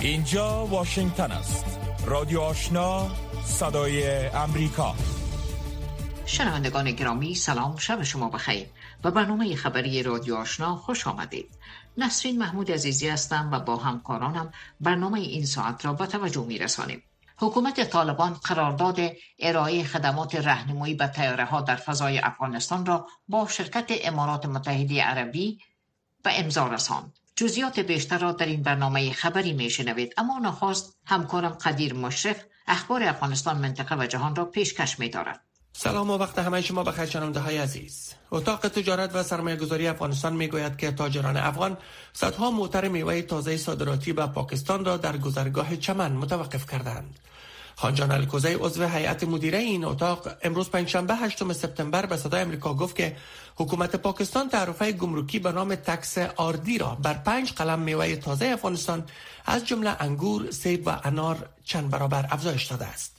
اینجا واشنگتن است. رادیو آشنا صدای امریکا. شنوندگان گرامی سلام شب شما بخیر. و برنامه خبری رادیو آشنا خوش آمدید. نسرین محمود عزیزی هستم و با همکارانم برنامه این ساعت را به توجه می رسانیم حکومت طالبان قرارداد ارائه خدمات رهنمایی به تیاره ها در فضای افغانستان را با شرکت امارات متحده عربی به امضا رساند. جزیات بیشتر را در این برنامه خبری می شنوید اما نخواست همکارم قدیر مشرف اخبار افغانستان منطقه و جهان را پیشکش می دارد. سلام و وقت همه شما بخیر شنونده های عزیز. اتاق تجارت و سرمایه گذاری افغانستان می گوید که تاجران افغان صدها موتر میوه تازه صادراتی به پاکستان را در گذرگاه چمن متوقف کردند. خانجان الکوزی عضو هیئت مدیره این اتاق امروز پنجشنبه 8 سپتامبر به صدای امریکا گفت که حکومت پاکستان تعرفه گمرکی به نام تکس آردی را بر پنج قلم میوه تازه افغانستان از جمله انگور، سیب و انار چند برابر افزایش داده است.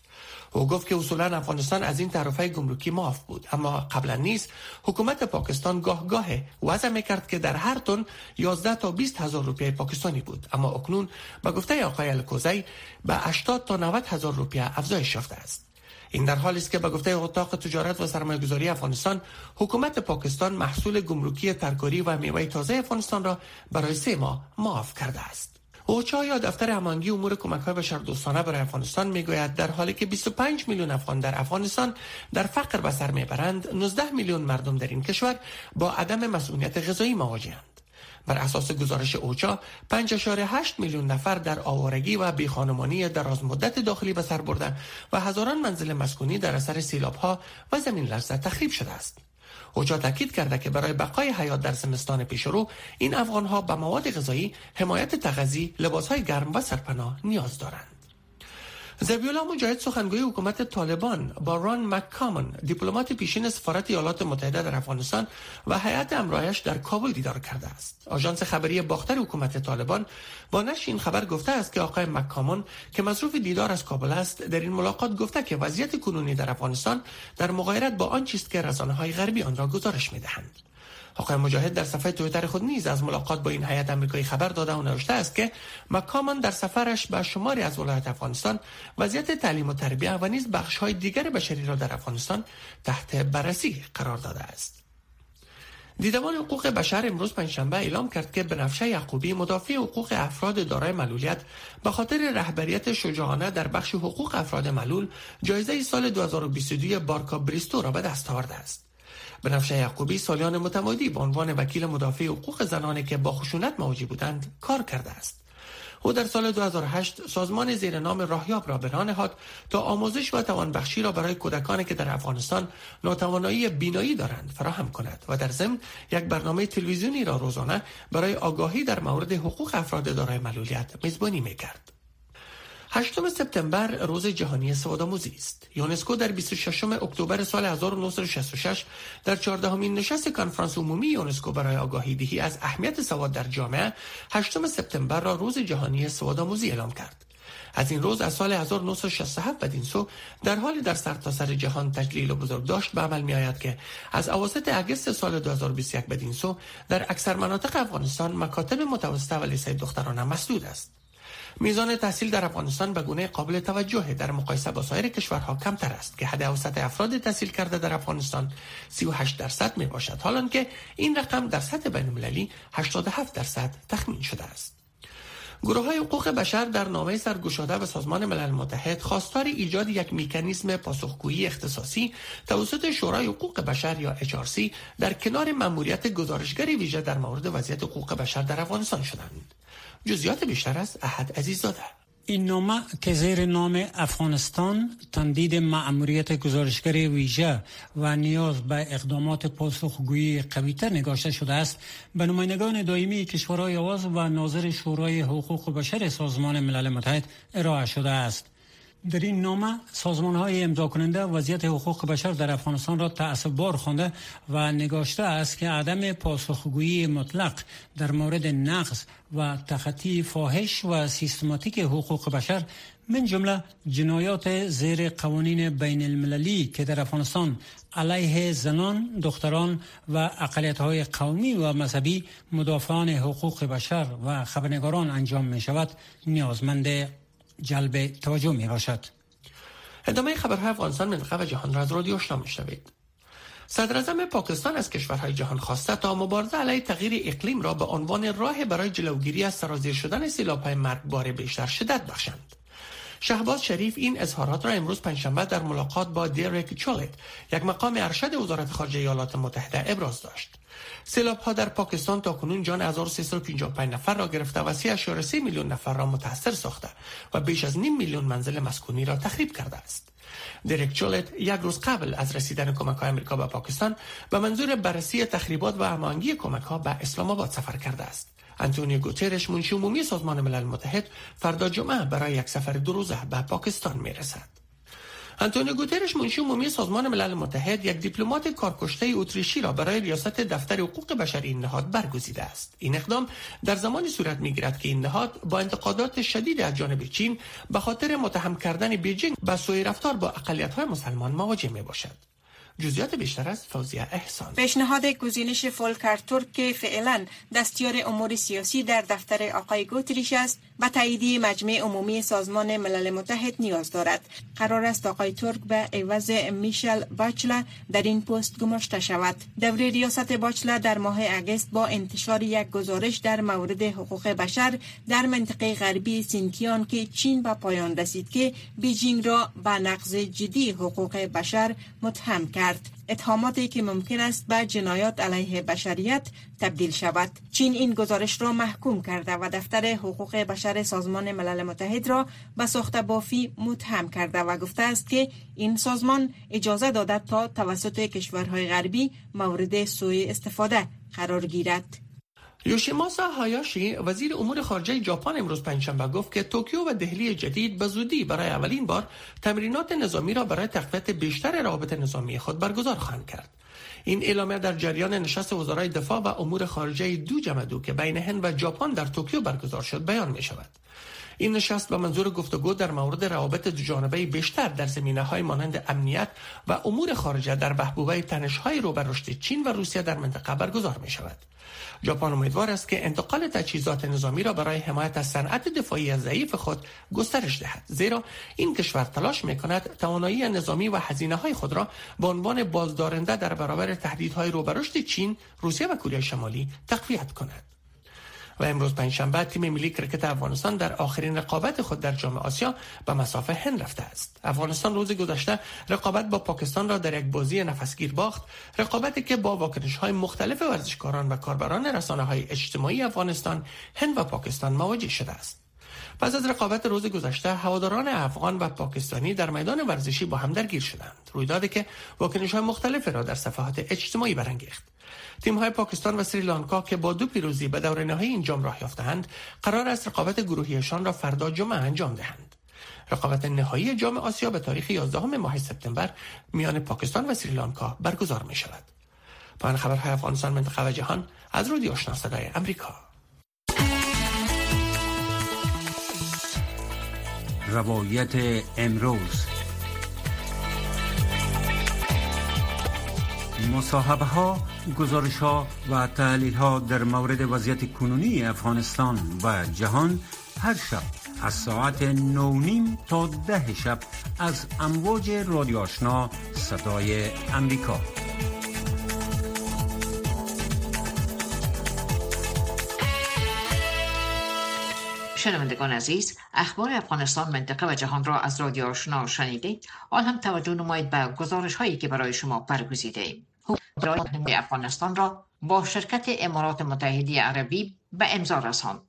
او گفت که اصولا افغانستان از این تعرفه گمرکی معاف بود. اما قبلا نیست حکومت پاکستان گاه گاه وضع می‌کرد که در هر تن 11 تا 20 هزار روپیه پاکستانی بود. اما اکنون به گفته آقای الکوزی به 80 تا 90 هزار روپیه افزایش یافته است. این در حالی است که به گفته اتاق تجارت و سرمایه گذاری افغانستان حکومت پاکستان محصول گمرکی ترکاری و میوه تازه افغانستان را برای سه ماه معاف کرده است. اوچا یا دفتر هماهنگی امور کمک های بشردوستانه برای افغانستان می‌گوید در حالی که 25 میلیون افغان در افغانستان در فقر به سر می‌برند 19 میلیون مردم در این کشور با عدم مسئولیت غذایی مواجهند بر اساس گزارش اوچا 5.8 میلیون نفر در آوارگی و بیخانمانی دراز مدت داخلی به سر برده و هزاران منزل مسکونی در اثر سیلاب ها و زمین لرزه تخریب شده است. اوجا تاکید کرده که برای بقای حیات در زمستان پیشرو این افغان ها به مواد غذایی، حمایت تغذی، لباس های گرم و سرپناه نیاز دارند. زبیولا مجاهد سخنگوی حکومت طالبان با ران مکامن دیپلمات پیشین سفارت ایالات متحده در افغانستان و هیئت امرایش در کابل دیدار کرده است. آژانس خبری باختر حکومت طالبان با نشر این خبر گفته است که آقای مکامن که مصروف دیدار از کابل است در این ملاقات گفته که وضعیت کنونی در افغانستان در مغایرت با آن چیست که رسانه های غربی آن را گزارش می‌دهند. آقای مجاهد در صفحه تویتر خود نیز از ملاقات با این هیئت آمریکایی خبر داده و نوشته است که مکامان در سفرش به شماری از ولایت افغانستان وضعیت تعلیم و تربیت و نیز بخش های دیگر بشری را در افغانستان تحت بررسی قرار داده است دیدبان حقوق بشر امروز پنجشنبه اعلام کرد که بنفشه یعقوبی مدافع حقوق افراد دارای معلولیت به خاطر رهبریت شجاعانه در بخش حقوق افراد معلول جایزه سال 2022 بارکا بریستو را به دست آورده است. بنفشه یعقوبی سالیان متمادی به عنوان وکیل مدافع حقوق زنانی که با خشونت مواجه بودند کار کرده است او در سال 2008 سازمان زیر نام راهیاب را راه نهاد تا آموزش و توانبخشی را برای کودکانی که در افغانستان ناتوانایی بینایی دارند فراهم کند و در ضمن یک برنامه تلویزیونی را روزانه برای آگاهی در مورد حقوق افراد دارای معلولیت میزبانی می‌کرد. 8 سپتامبر روز جهانی سوادآموزی است. یونسکو در 26 اکتبر سال 1966 در 14 مین نشست کنفرانس عمومی یونسکو برای آگاهی دهی از اهمیت سواد در جامعه 8 سپتامبر را روز جهانی سوادآموزی اعلام کرد. از این روز از سال 1967 بدین سو در حالی در سرتاسر سر جهان تجلیل و بزرگ داشت به عمل می آید که از اواسط اگست سال 2021 بدین سو در اکثر مناطق افغانستان مکاتب متوسطه و لیسه دخترانه مسدود است. میزان تحصیل در افغانستان به گونه قابل توجه در مقایسه با سایر کشورها کمتر است که حد اوسط افراد تحصیل کرده در افغانستان 38 درصد می باشد حالان که این رقم در سطح بین المللی 87 درصد تخمین شده است گروه های حقوق بشر در نامه سرگشاده به سازمان ملل متحد خواستار ایجاد یک میکانیزم پاسخگویی اختصاصی توسط شورای حقوق بشر یا HRC در کنار مأموریت گزارشگری ویژه در مورد وضعیت حقوق بشر در افغانستان شدند. جزیات بیشتر از احد عزیز داده. این نامه که زیر نام افغانستان تمدید معموریت گزارشگر ویژه و نیاز به اقدامات پاسخگویی قویتر نگاشته شده است. به نمایندگان دائمی کشورهای آواز و ناظر شورای حقوق بشر سازمان ملل متحد ارائه شده است. در این نامه سازمان های امضا کننده وضعیت حقوق بشر در افغانستان را تأصب بار خوانده و نگاشته است که عدم پاسخگویی مطلق در مورد نقص و تخطی فاحش و سیستماتیک حقوق بشر من جمله جنایات زیر قوانین بین المللی که در افغانستان علیه زنان، دختران و اقلیت های قومی و مذهبی مدافعان حقوق بشر و خبرنگاران انجام می شود نیازمند جلب توجه می باشد. ادامه خبرهای افغانستان منطقه و جهان را از رادیو آشنا میشنوید صدر پاکستان از کشورهای جهان خواسته تا مبارزه علیه تغییر اقلیم را به عنوان راه برای جلوگیری از سرازیر شدن سیلابهای مرگبار بیشتر شدت بخشند شهباز شریف این اظهارات را امروز پنجشنبه در ملاقات با دیرک چولت یک مقام ارشد وزارت خارجه ایالات متحده ابراز داشت سیلاب ها در پاکستان تا کنون جان 1355 نفر را گرفته و 3.3 میلیون نفر را متاثر ساخته و بیش از نیم میلیون منزل مسکونی را تخریب کرده است. دیرک چولت یک روز قبل از رسیدن کمک های امریکا به پاکستان به منظور بررسی تخریبات و هماهنگی کمک ها به اسلام آباد سفر کرده است. انتونیو گوترش منشی عمومی سازمان ملل متحد فردا جمعه برای یک سفر دو روزه به پاکستان می رسد. انتونیو گوترش منشی عمومی سازمان ملل متحد یک دیپلمات کارکشته اتریشی را برای ریاست دفتر حقوق بشری این نهاد برگزیده است این اقدام در زمانی صورت می‌گیرد که این نهاد با انتقادات شدید از جانب چین به خاطر متهم کردن بیجینگ به سوء رفتار با های مسلمان مواجه می باشد جزئیات بیشتر از فوزیه احسان. پیشنهاد گزینش فولکر ترک که فعلا دستیار امور سیاسی در دفتر آقای گوتریش است و تاییدی مجمع عمومی سازمان ملل متحد نیاز دارد. قرار است آقای ترک به عوض میشل باچلا در این پست گماشته شود. دوره ریاست باچلا در ماه اگست با انتشار یک گزارش در مورد حقوق بشر در منطقه غربی سینکیان که چین به پایان رسید که بیجینگ را به نقض جدی حقوق بشر متهم کرد. اتهاماتی که ممکن است به جنایات علیه بشریت تبدیل شود. چین این گزارش را محکوم کرده و دفتر حقوق بشر سازمان ملل متحد را به ساخت بافی متهم کرده و گفته است که این سازمان اجازه داده تا توسط کشورهای غربی مورد سوء استفاده قرار گیرد. یوشیماسا هایاشی وزیر امور خارجه ژاپن امروز پنجشنبه گفت که توکیو و دهلی جدید به زودی برای اولین بار تمرینات نظامی را برای تقویت بیشتر روابط نظامی خود برگزار خواهند کرد. این اعلامیه در جریان نشست وزرای دفاع و امور خارجه دو جمدو که بین هند و ژاپن در توکیو برگزار شد بیان می شود این نشست به منظور گفتگو در مورد روابط دو جانبه بیشتر در زمینه های مانند امنیت و امور خارجه در بهبوبه تنش های رو رشد چین و روسیه در منطقه برگزار می شود. ژاپن امیدوار است که انتقال تجهیزات نظامی را برای حمایت از صنعت دفاعی ضعیف خود گسترش دهد زیرا این کشور تلاش می کند توانایی نظامی و هزینه های خود را به عنوان بازدارنده در برابر تهدیدهای روبرشت چین، روسیه و کره شمالی تقویت کند. و امروز پنجشنبه تیم ملی کرکت افغانستان در آخرین رقابت خود در جام آسیا به مسافه هند رفته است. افغانستان روز گذشته رقابت با پاکستان را در یک بازی نفسگیر باخت. رقابتی که با واکنش های مختلف ورزشکاران و کاربران رسانه های اجتماعی افغانستان هند و پاکستان مواجه شده است. پس از رقابت روز گذشته هواداران افغان و پاکستانی در میدان ورزشی با هم درگیر شدند. رویدادی که واکنش های مختلف را در صفحات اجتماعی برانگیخت. تیم های پاکستان و سریلانکا که با دو پیروزی به دور نهایی این جام راه یافتهاند قرار است رقابت گروهیشان را فردا جمعه انجام دهند. رقابت نهایی جام آسیا به تاریخ 11 ماه سپتامبر میان پاکستان و سریلانکا برگزار می شود. پایان خبرهای افغانستان منطقه و جهان از رادیو آشنا صدای امریکا روایت امروز. مصاحبه ها، گزارش ها و تحلیل ها در مورد وضعیت کنونی افغانستان و جهان هر شب از ساعت نیم تا ده شب از امواج رادیو آشنا صدای امریکا. شنوندگان عزیز اخبار افغانستان منطقه و جهان را از رادیو آشنا شنیدید. آن هم توجه نمایید به گزارش هایی که برای شما برگزیده ایم. برای افغانستان را با شرکت امارات متحده عربی به امضا رساند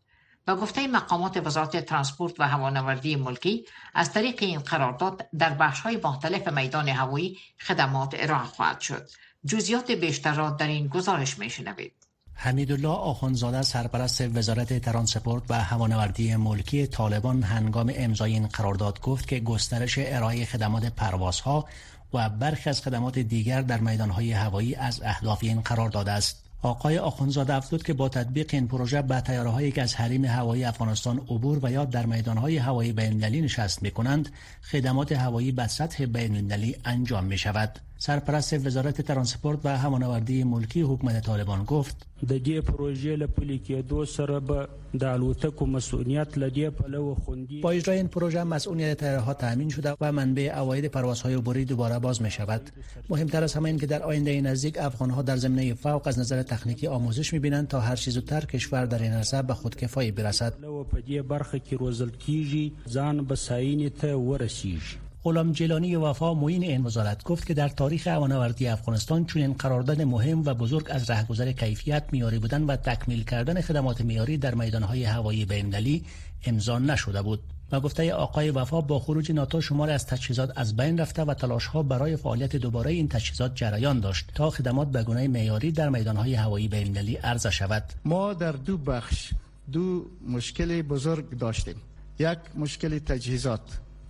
و گفته مقامات وزارت ترانسپورت و هوانوردی ملکی از طریق این قرارداد در بخش های مختلف میدان هوایی خدمات ارائه خواهد شد جزیات بیشتر را در این گزارش می شنوید حمیدالله آخونزاده سرپرست وزارت ترانسپورت و هوانوردی ملکی طالبان هنگام امضای این قرارداد گفت که گسترش ارائه خدمات پروازها و برخی از خدمات دیگر در میدانهای هوایی از اهداف این قرارداد است. آقای آخونزاده افزود که با تطبیق این پروژه به هایی که از حریم هوایی افغانستان عبور و یا در میدانهای هوایی بین‌المللی نشست می کنند خدمات هوایی به سطح بین‌المللی انجام می شود سرپرست وزارت ترانسپورت و هوانوردی ملکی حکومت طالبان گفت د دې پروژې لپاره کېدو سره به د الوتکو مسئولیت لدی پلو خوندی با اجرای این پروژه مسئولیت طیارها تامین شده و منبع اواید پروازهای عبوری دوباره باز می شود مهمتر از همه این که در آینده نزدیک افغانها در زمینه فوق از نظر تکنیکی آموزش می بینند تا هر چیز زودتر کشور در این عرصه به خودکفایی برسد. په دې برخه کې روزل کیږي ځان به ته ورسیږي. غلام جیلانی وفا معین این وزارت گفت که در تاریخ اوانوردی افغانستان چنین قرارداد مهم و بزرگ از رهگذر کیفیت میاری بودن و تکمیل کردن خدمات میاری در میدانهای هوایی بین‌المللی امضا نشده بود. و گفته آقای وفا با خروج ناتو شمار از تجهیزات از بین رفته و تلاش ها برای فعالیت دوباره این تجهیزات جریان داشت تا خدمات به گونه معیاری در میدانهای هوایی بین‌المللی عرضه شود. ما در دو بخش دو مشکل بزرگ داشتیم. یک مشکل تجهیزات.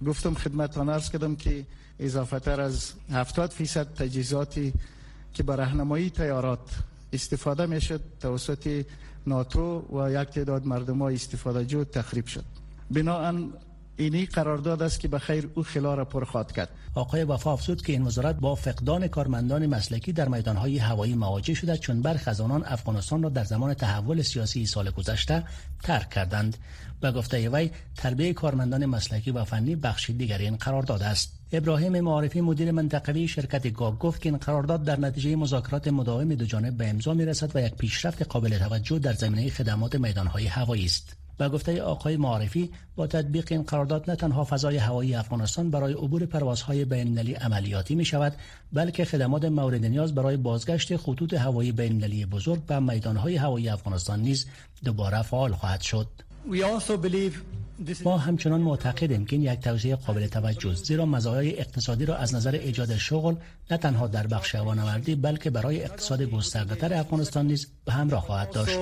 گفتم خدمتان ارز کردم که اضافه تر از 70 فیصد تجهیزاتی که بر راهنمایی تیارات استفاده می‌شد توسط ناتو و یک تعداد مردم های استفاده جو تخریب شد. بناهن اینی قرارداد است که به خیر او خلا را پر خواد کرد. آقای وفا افزود که این وزارت با فقدان کارمندان مسلکی در میدانهای هوایی مواجه شده چون برخی از افغانستان را در زمان تحول سیاسی سال گذشته ترک کردند. و گفته وی تربیه کارمندان مسلکی و فنی بخش دیگر این قرارداد است. ابراهیم معارفی مدیر منطقوی شرکت گاگ گفت که این قرارداد در نتیجه مذاکرات مداوم دو جانب به امضا می‌رسد و یک پیشرفت قابل توجه در زمینه خدمات میدانهای هوایی است. و گفته آقای معارفی با تطبیق این قرارداد نه تنها فضای هوایی افغانستان برای عبور پروازهای بین‌المللی عملیاتی می شود بلکه خدمات مورد نیاز برای بازگشت خطوط هوایی بین‌المللی بزرگ به میدانهای هوایی افغانستان نیز دوباره فعال خواهد شد. ما همچنان معتقدیم که این یک توضیح قابل توجه است زیرا مزایای اقتصادی را از نظر ایجاد شغل نه تنها در بخش هوانوردی بلکه برای اقتصاد گسترده افغانستان نیز به همراه خواهد داشت.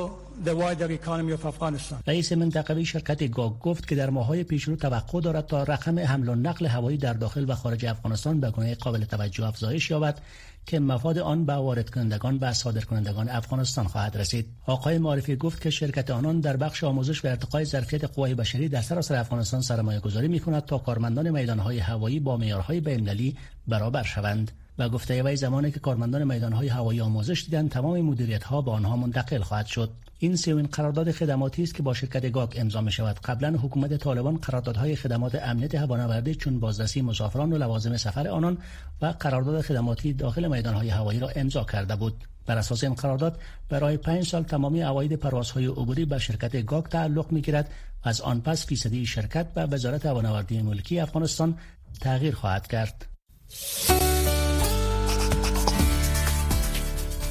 رئیس منطقوی شرکت گاگ گفت که در ماهای پیشرو توقع دارد تا رقم حمل و نقل هوایی در داخل و خارج افغانستان به گونه قابل توجه افزایش یابد که مفاد آن به وارد کنندگان و صادر کنندگان افغانستان خواهد رسید. آقای معرفی گفت که شرکت آنان در بخش آموزش و ارتقای ظرفیت قوای بشری در سراسر افغانستان سرمایه گذاری می کند تا کارمندان میدانهای هوایی با معیارهای بین‌المللی برابر شوند. و گفته وی زمانی که کارمندان میدانهای هوایی آموزش دیدن تمام مدیریت ها به آنها منتقل خواهد شد. این سومین قرارداد خدماتی است که با شرکت گاک امضا می شود قبلا حکومت طالبان قراردادهای خدمات امنیت هوانوردی چون بازرسی مسافران و لوازم سفر آنان و قرارداد خدماتی داخل میدانهای هوایی را امضا کرده بود. بر اساس این قرارداد برای پنج سال تمامی اواید پروازهای عبوری به شرکت گاک تعلق می گیرد و از آن پس فیصدی شرکت به وزارت هوانوردی ملکی افغانستان تغییر خواهد کرد.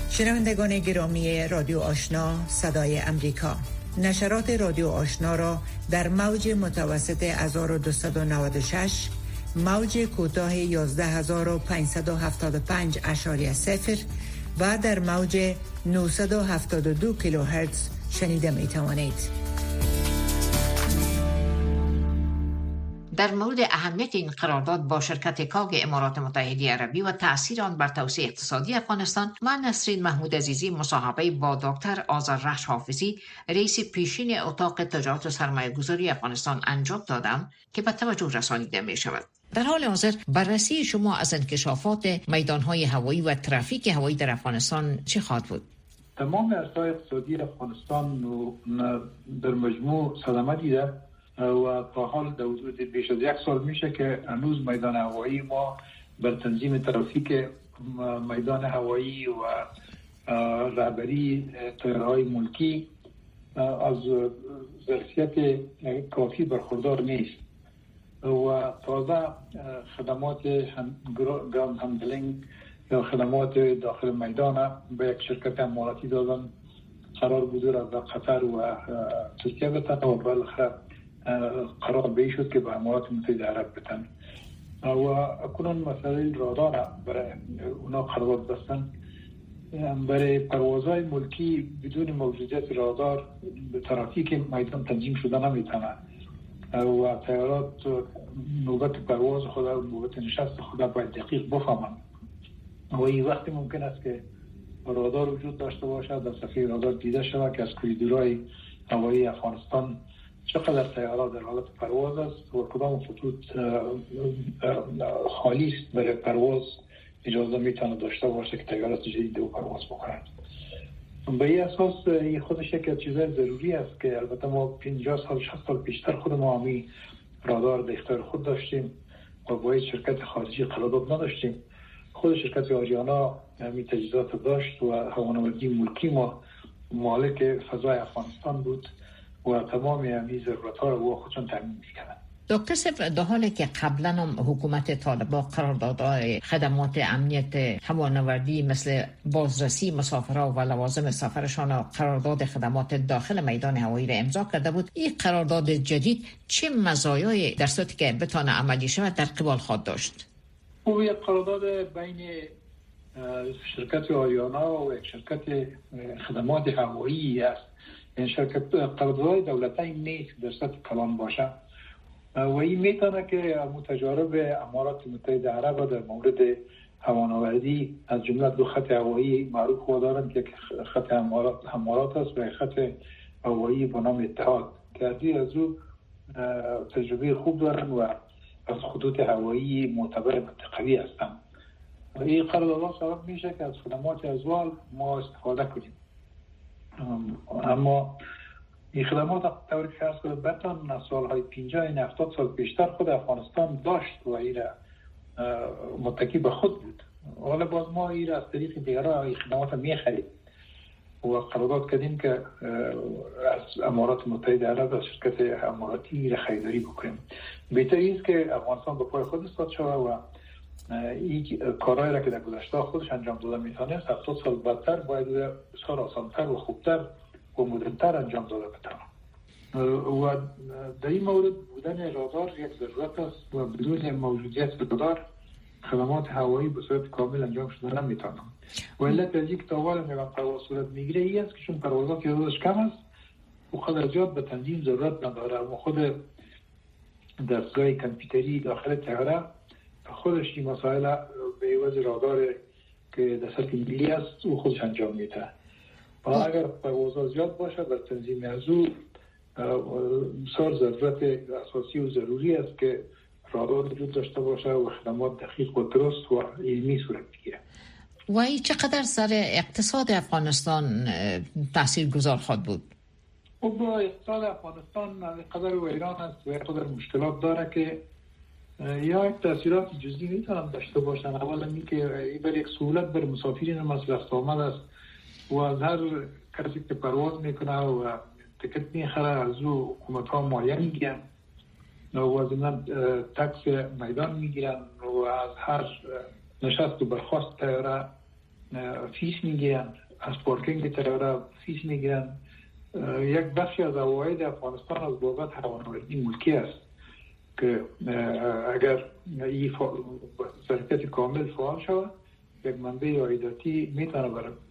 شنوندگان گرامی رادیو آشنا صدای امریکا. نشرات رادیو آشنا را در موج متوسط 1296 موج کوتاه 11575 اشاری و در موج 972 کیلوهرتز شنیده می توانید. در مورد اهمیت این قرارداد با شرکت کاگ امارات متحده عربی و تاثیر آن بر توسعه اقتصادی افغانستان من نسرین محمود عزیزی مصاحبه با دکتر آذر رخش حافظی رئیس پیشین اتاق تجارت و سرمایه گذاری افغانستان انجام دادم که به توجه رسانیده می شود در حال حاضر بررسی شما از انکشافات میدانهای هوایی و ترافیک هوایی در افغانستان چه خواهد بود؟ تمام ارزهای اقتصادی افغانستان در مجموع صدمه دیده و تا حال در حدود بیش از یک سال میشه که هنوز میدان هوایی ما بر تنظیم ترافیک میدان هوایی و رهبری طیاره های ملکی از ظرفیت کافی برخوردار نیست. و تازه خدمات ground handling یا خدمات داخل میدان به یک شرکت اماراتی دادن. قرار بوده از قطر و ترکیه بتن و بالاخره قرار به شد که به امارات متحده عرب بتن. و اکنون مسئله رادار برای اونا قرارداد بستن برای پروازهای ملکی بدون موجودیت رادار ترافیک میدان تنظیم شده نمی‌تونه. و تیارات نوبت پرواز خود و نوبت نشست خود باید دقیق بفهمن و این وقتی ممکن است که رادار وجود داشته باشد در صفحه رادار دیده شود که از کوریدورهای هوایی افغانستان چقدر تیارات در حالت پرواز است و کدام خطوط خالی است برای پرواز اجازه می‌تونه داشته باشه که تیارات جدید دو پرواز بکنند به این اساس این خودش یک از چیزای ضروری است که البته ما 50 سال 60 سال پیشتر خود ما همی رادار به اختیار خود داشتیم و با شرکت خارجی قرارداد نداشتیم. خود شرکت آریانا همی تجهیزات داشت و هوانوردی ملکی ما مالک فضای افغانستان بود و تمام همی ضرورت ها رو خودشون تامین می‌کردن. دکتر سف در حالی که قبلا هم حکومت طالبا قراردادهای خدمات امنیت هوانوردی مثل بازرسی مسافرها و لوازم سفرشان قرارداد خدمات داخل میدان هوایی را امضا کرده بود این قرارداد جدید چه مزایای در صورتی که بتانه عملی شود در قبال خواهد داشت؟ او یک قرارداد بین شرکت آریانا و یک شرکت خدمات هوایی است. این شرکت قرارداد دولتی نیست در سطح کلان باشه. و این می‌تونه که متجارب امارات متحده عرب در مورد هوانوردی از جمله دو خط هوایی معروف خود دارن که خط امارات است و خط هوایی به نام اتحاد. که از او تجربه خوب دارن و از خطوط هوایی معتبر منطقوی هستن این قراردادها سبب میشه که از خدمات ازوال ما استفاده کنیم. اما خدمات طوری که ارز کنید بتان سالهای 50 این 70 سال پیشتر خود افغانستان داشت و این متکی به خود بود. حالا باز ما این از طریق دیگرها این خدمات می‌خریم. و قرارداد کردیم که از امارات متحده عرب از شرکت اماراتی را خریداری بکنیم. بهتر است که افغانستان به پای خود استاد شود و این کارهایی را که در گذشته خودش انجام داده می‌تونست 70 سال بدتر باید بسیار آسانتر و خوبتر و مدلتر انجام داده بتوان و در این مورد بودن رادار یک ضرورت است و بدون موجودیت رادار خدمات هوایی به صورت کامل انجام شده نمی‌تونم و علت از یک تاوال میگم پرواز صورت می‌گیره است که چون پروازات یادش کم است و خود زیاد به تنظیم ضرورت نداره. و خود دستگاه کمپیوتری داخل تیاره خودش این مسائل به عوض رادار که در سطح است و خودش انجام میده. و اگر پروازها زیاد باشه بر تنظیم از او بسیار ضرورت اساسی و ضروری است که رادار وجود داشته باشه و خدمات دقیق و درست و علمی صورت بگیره. و چقدر سر اقتصاد افغانستان تاثیر گذار خواهد بود؟ خب اقتصاد افغانستان قدر ویران است و قدر مشکلات داره که یا یک تاثیرات جزئی می‌تونن داشته باشن. اولا این که بر یک سهولت بر مسافرین است آمد است. و از هر کسی که پرواز می‌کنه و تکت می‌خره از او حکومت ها مالیه می‌گیرن. و از tax میدان می‌گیرن و از هر نشست و برخواست تیاره فیس می‌گیرن. از پارکینگ تیاره فیس می‌گیرن. یک بخشی از عواید افغانستان از بابت هوانوردی ملکی است که اگر این شرکت کامل فعال شود یک منبع عایداتی می‌تونه برای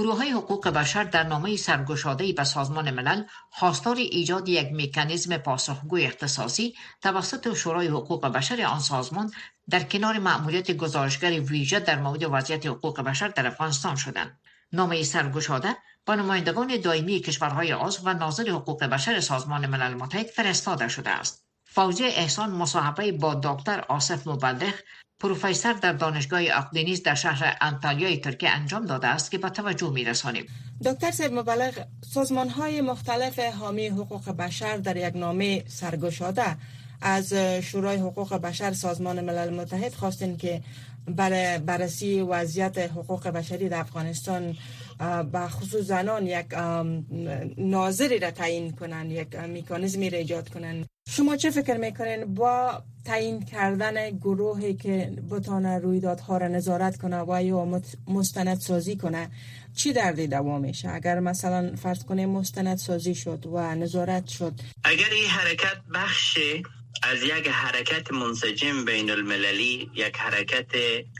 گروه های حقوق بشر در نامه سرگشاده به سازمان ملل خواستار ایجاد یک میکانیزم پاسخگوی اختصاصی توسط شورای حقوق بشر آن سازمان در کنار مأموریت گزارشگر ویژه در مورد وضعیت حقوق بشر در افغانستان شدند. نامه سرگشاده با نمایندگان دائمی کشورهای عضو و ناظر حقوق بشر سازمان ملل متحد فرستاده شده است. فوزی احسان مصاحبه با دکتر آصف مبلغ پروفسور در دانشگاه اقدینیز در شهر انتالیای ترکیه انجام داده است که به توجه می رسانیم. دکتر سید مبلغ سازمان های مختلف حامی حقوق بشر در یک نامه سرگشاده از شورای حقوق بشر سازمان ملل متحد خواستین که برای بررسی وضعیت حقوق بشری در افغانستان به خصوص زنان یک ناظری را تعیین کنن یک میکانیزمی را ایجاد کنن. شما چه فکر می‌کنین؟ با تعیین کردن گروهی که بتانه رویدادها را نظارت کنه و یا مستند سازی کنه چی دردی دوام میشه اگر مثلا فرض کنه مستند سازی شد و نظارت شد. اگر این حرکت بخش از یک حرکت منسجم بین المللی یک حرکت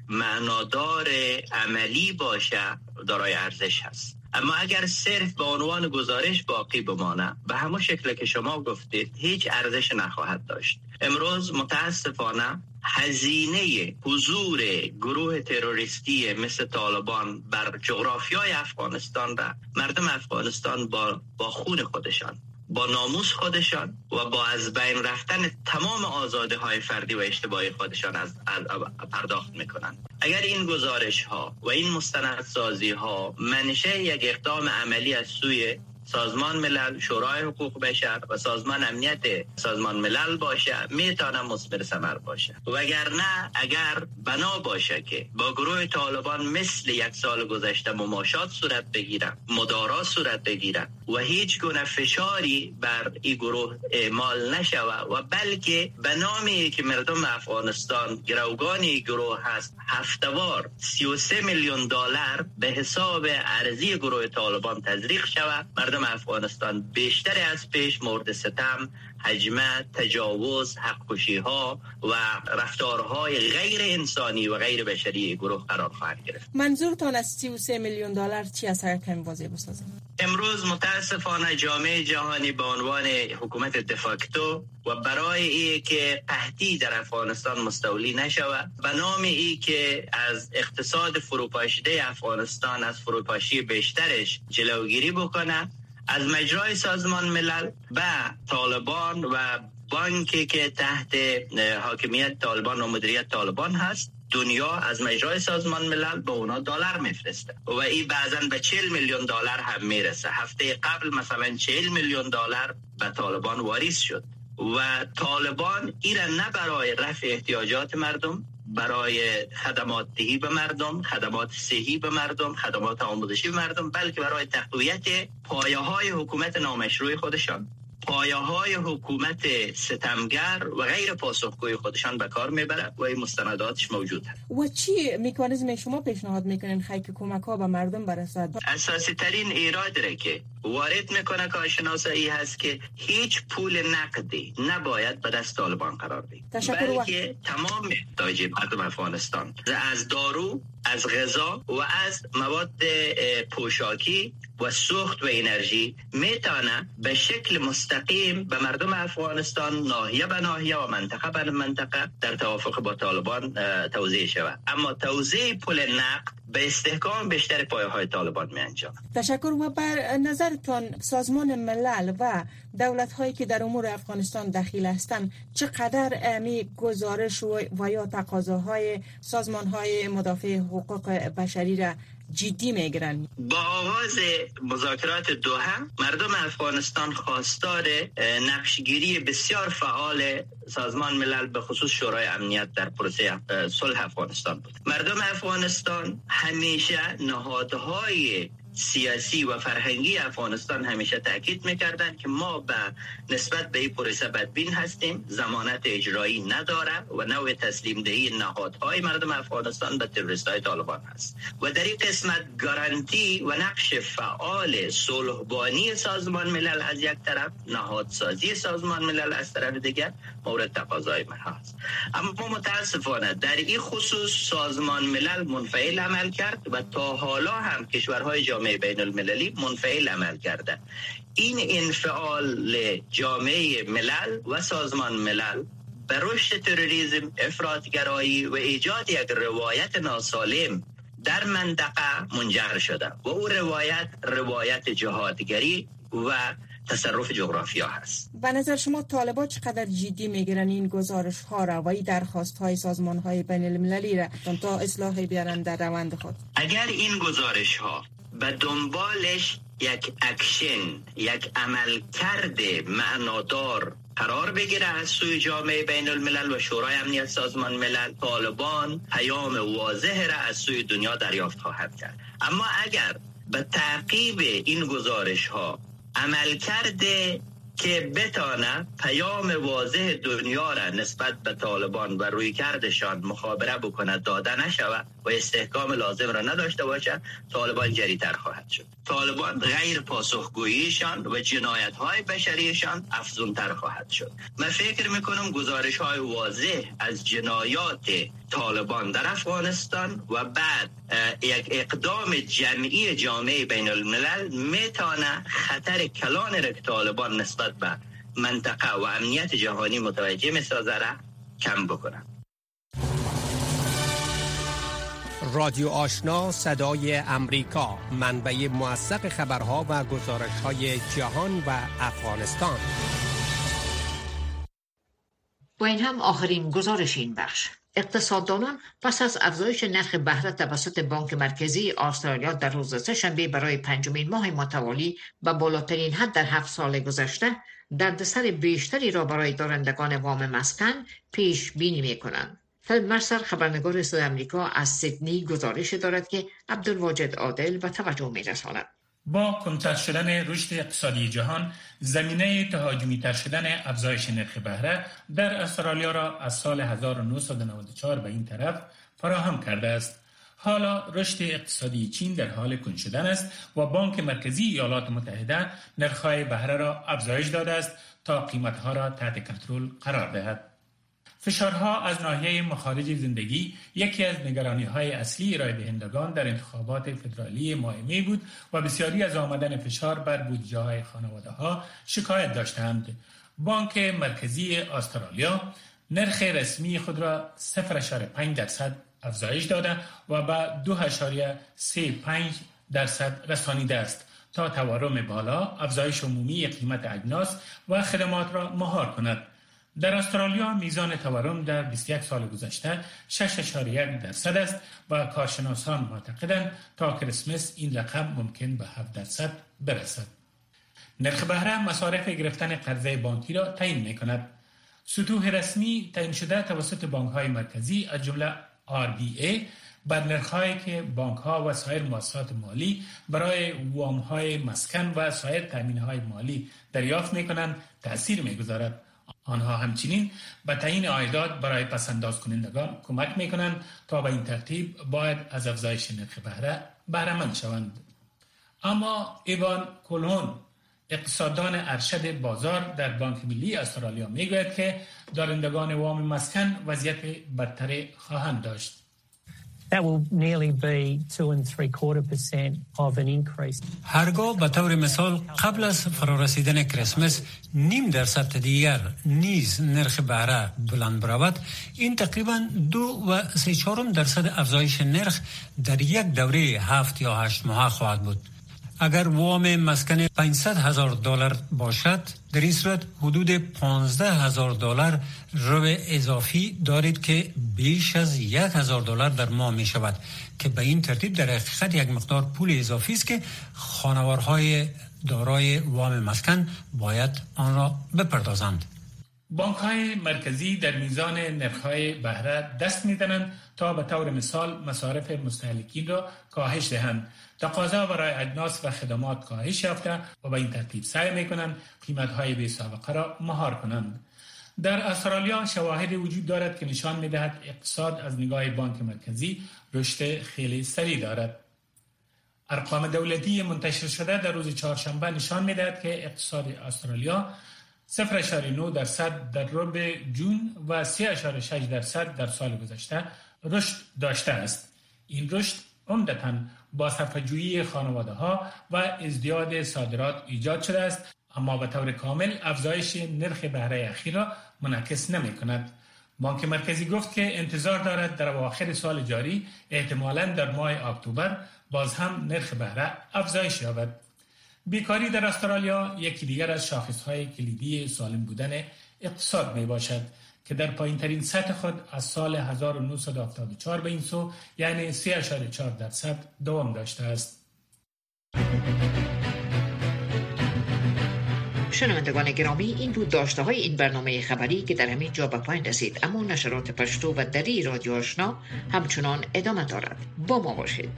معنادار عملی باشه دارای ارزش هست. اما اگر صرف به عنوان گزارش باقی بمانه به همون شکل که شما گفتید هیچ ارزش نخواهد داشت. امروز متاسفانه هزینه حضور گروه تروریستی مثل طالبان بر جغرافیای افغانستان را مردم افغانستان با, با خون خودشان. با ناموس خودشان و با از بین رفتن تمام آزاده های فردی و اجتماعی خودشان از, پرداخت می‌کنند. اگر این گزارش ها و این مستندسازی ها منشه یک اقدام عملی از سوی سازمان ملل شورای حقوق بشر و سازمان امنیت سازمان ملل باشه می‌تونه مثمر ثمر باشه. وگرنه اگر بنا باشه که با گروه طالبان مثل یک سال گذشته مماشات صورت بگیره مدارا صورت بگیره و هیچ گونه فشاری بر این گروه اعمال نشوه و بلکه به نامی که مردم افغانستان گروگانی گروه هست هفتوار 33 میلیون دلار به حساب ارزی گروه طالبان تزریق شود مردم افغانستان بیشتر از پیش مورد ستم حجمه تجاوز حقوشی ها و رفتارهای غیر انسانی و غیر بشری گروه قرار خواهد گرفت. منظورتان از 33 میلیون دلار چی از هر کمی واضح بسازم. امروز متاسفانه جامعه جهانی به عنوان حکومت دفاکتو و برای ای که قحطی در افغانستان مستولی نشود به نام ای که از اقتصاد فروپاشیده افغانستان از فروپاشی بیشترش جلوگیری بکنه از مجرای سازمان ملل به طالبان و بانکی که تحت حاکمیت طالبان و مدیریت طالبان هست دنیا از مجرای سازمان ملل به اونا دلار میفرسته. و این بعضا به 40 میلیون دلار هم می‌رسه. هفته قبل مثلا 40 میلیون دلار به طالبان واریز شد. و طالبان ایره نه برای رفع احتیاجات مردم برای خدمات دهی به مردم خدمات صحی به مردم خدمات آموزشی به مردم بلکه برای تقویت پایه های حکومت نامشروع خودشان. پایه های حکومت ستمگر و غیر پاسخگوی خودشان به کار می‌بره و این مستنداتش موجود هست و چی میکانیزم شما پیشنهاد می‌کنین خیلی که کمک ها به مردم برسد؟ اساسی ترین ایراد که وارد می‌کنه کارشناسایی هست که هیچ پول نقدی نباید به دست طالبان قرار بید بلکه تمام محتاج مردم افغانستان. از دارو از غذا و از مواد پوشاکی و سوخت و انرژی می‌تونه به شکل مستقیم به مردم افغانستان ناحیه به ناحیه و منطقه به منطقه در توافق با طالبان توضیح شود. اما توضیح پول نقد به استحکام بیشتر پایه های طالبان می انجام تشکر و بر نظرتان سازمان ملل و دولت هایی که در امور افغانستان دخیل هستند چقدر امی گزارش و یا تقاضاهای سازمان های مدافع حقوق بشری را جدی می‌گیرن. با آغاز مذاکرات دوحه مردم افغانستان خواستار نقشگیری بسیار فعال سازمان ملل به خصوص شورای امنیت در پروسه صلح افغانستان بود. مردم افغانستان همیشه نهادهای سیاسی و فرهنگی افغانستان همیشه تاکید می‌کردند که ما به نسبت به این پروسه بدبین هستیم زمانت اجرایی نداره و نوع تسلیم دهی نهادهای مردم افغانستان به تروریست های طالبان هست. و در این قسمت گارانتی و نقش فعال صلحبانی سازمان ملل از یک طرف نهادسازی سازمان ملل از طرف دیگر مورد تقاضای من هست. اما متاسفانه در این خصوص سازمان ملل منفعل عمل کرد و تا حالا هم کشورهای جامعه بین المللی منفعل عمل کرده. این انفعال جامعه ملل و سازمان ملل به رشد تروریسم افرادگرایی و ایجاد یک روایت ناسالم در منطقه منجر شده و او روایت روایت جهادگری و تصرف جغرافیا هست. به نظر شما طالبا چقدر جدی می‌گیرن این گزارش ها را و این درخواست های سازمان های بین المللی را تا اصلاح بیارن در روند خود؟ اگر این گزارش ها به دنبالش یک اکشن یک عملکرد معنادار قرار بگیره از سوی جامعه بین الملل و شورای امنیت سازمان ملل. طالبان پیام واضح را از سوی دنیا دریافت خواهد کرد. اما اگر به تعقیب این گزارش ها عملکردی که بتانه پیام واضح دنیا را نسبت به طالبان و رویکردشان مخابره بکنه داده نشود و استحکام لازم را نداشته باشد طالبان جریتر خواهد شد. طالبان غیر پاسخگوییشان و جنایت های بشریشان افزونتر خواهد شد. من فکر می‌کنم گزارش های واضح از جنایات طالبان در افغانستان و بعد یک اقدام جمعی جامعه بین الملل میتانه خطر کلان را که طالبان نسبت به منطقه و امنیت جهانی متوجه می‌سازه را کم بکنند رادیو آشنا صدای امریکا. منبع موثق خبرها و گزارش های جهان و افغانستان. با این هم آخرین گزارش این بخش. اقتصاددانان پس از افزایش نرخ بهره توسط بانک مرکزی استرالیا در روز شنبه برای پنجمین ماه متوالی به بالاترین حد در هفت سال گذشته دردسر بیشتری را برای دارندگان وام مسکن پیش بینی می کنند. مرسر خبرنگار صدای امریکا از سیدنی گزارش دارد که عبدالواجد عادل به توجه می رساند. با کمتر شدن رشد اقتصادی جهان زمینه تهاجمی تر شدن افزایش نرخ بهره در استرالیا را از سال 1994 به این طرف فراهم کرده است حالا رشد اقتصادی چین در حال کن شدن است و بانک مرکزی ایالات متحده نرخ‌های بهره را افزایش داده است تا قیمتها را تحت کنترل قرار دهد فشارها از ناحیه مخارج زندگی یکی از نگرانی های اصلی ارائه دهندگان در انتخابات فدرالی ماه بود و بسیاری از آمدن فشار بر بودجه های خانواده ها شکایت داشتند. بانک مرکزی استرالیا نرخ رسمی خود را 0.5 درصد افزایش داده و به 2.35 درصد رسانیده است تا تورم بالا افزایش عمومی قیمت اجناس و خدمات را مهار کند در استرالیا میزان تورم در 21 سال گذشته 6.1 درصد است و کارشناسان معتقدند تا کریسمس این رقم ممکن به 7 درصد برسد. نرخ بهره مصارف گرفتن قرضه بانکی را تعیین می کند. سطوح رسمی تعیین شده توسط بانک های مرکزی از جمله RBA بر نرخهایی که بانک ها و سایر مؤسسات مالی برای وام های مسکن و سایر تامین های مالی دریافت می کنند تاثیر می گذارد. آنها همچنین به تعیین عایدات برای پسنداز کنندگان کمک می کنند تا به این ترتیب باید از افزایش نرخ بهره بهرهمند شوند. اما ایوان کلون اقتصاددان ارشد بازار در بانک ملی استرالیا می‌گوید که دارندگان وام مسکن وضعیت بدتری خواهند داشت. هرگاه به طور مثال قبل از فرارسیدن کریسمس نیم درصد دیگر نیز نرخ بهره بلند برود این تقریبا دو و سه چهارم درصد افزایش نرخ در یک دوره هفت یا هشت ماه خواهد بود. اگر وام مسکن 500 هزار دلار باشد در این صورت حدود 15 هزار دلار رو اضافی دارید که بیش از یک هزار دلار در ماه می شود که به این ترتیب در حقیقت یک مقدار پول اضافی است که خانوارهای دارای وام مسکن باید آن را بپردازند. بانک های مرکزی در میزان نرخ های بهره دست می تا به طور مثال مصارف مستهلکین را کاهش دهند. تقاضا برای اجناس و خدمات کاهش یافته و به این ترتیب سعی می کنند قیمت های بی سابقه را مهار کنند. در استرالیا شواهد وجود دارد که نشان می دهد اقتصاد از نگاه بانک مرکزی رشد خیلی سریع دارد. ارقام دولتی منتشر شده در روز چهارشنبه نشان می دهد که اقتصاد استرالیا 0.9 درصد در ربع جون و 3.6 درصد در سال گذشته رشد داشته است این رشد عمدتا با صفحه‌جویی خانواده ها و ازدیاد صادرات ایجاد شده است اما به طور کامل افزایش نرخ بهره اخیر را منعکس نمی کند. بانک مرکزی گفت که انتظار دارد در اواخر سال جاری احتمالا در ماه اکتبر باز هم نرخ بهره افزایش یابد. بیکاری در استرالیا یکی دیگر از شاخصهای کلیدی سالم بودن اقتصاد می باشد که در پایین ترین سطح خود از سال 1974 به این سو یعنی 3.4 درصد دوام داشته است. شنوندگان گرامی این بود داشته های این برنامه خبری که در همین جا به پایین رسید. اما نشرات پشتو و دری رادیو آشنا همچنان ادامه دارد. با ما باشید.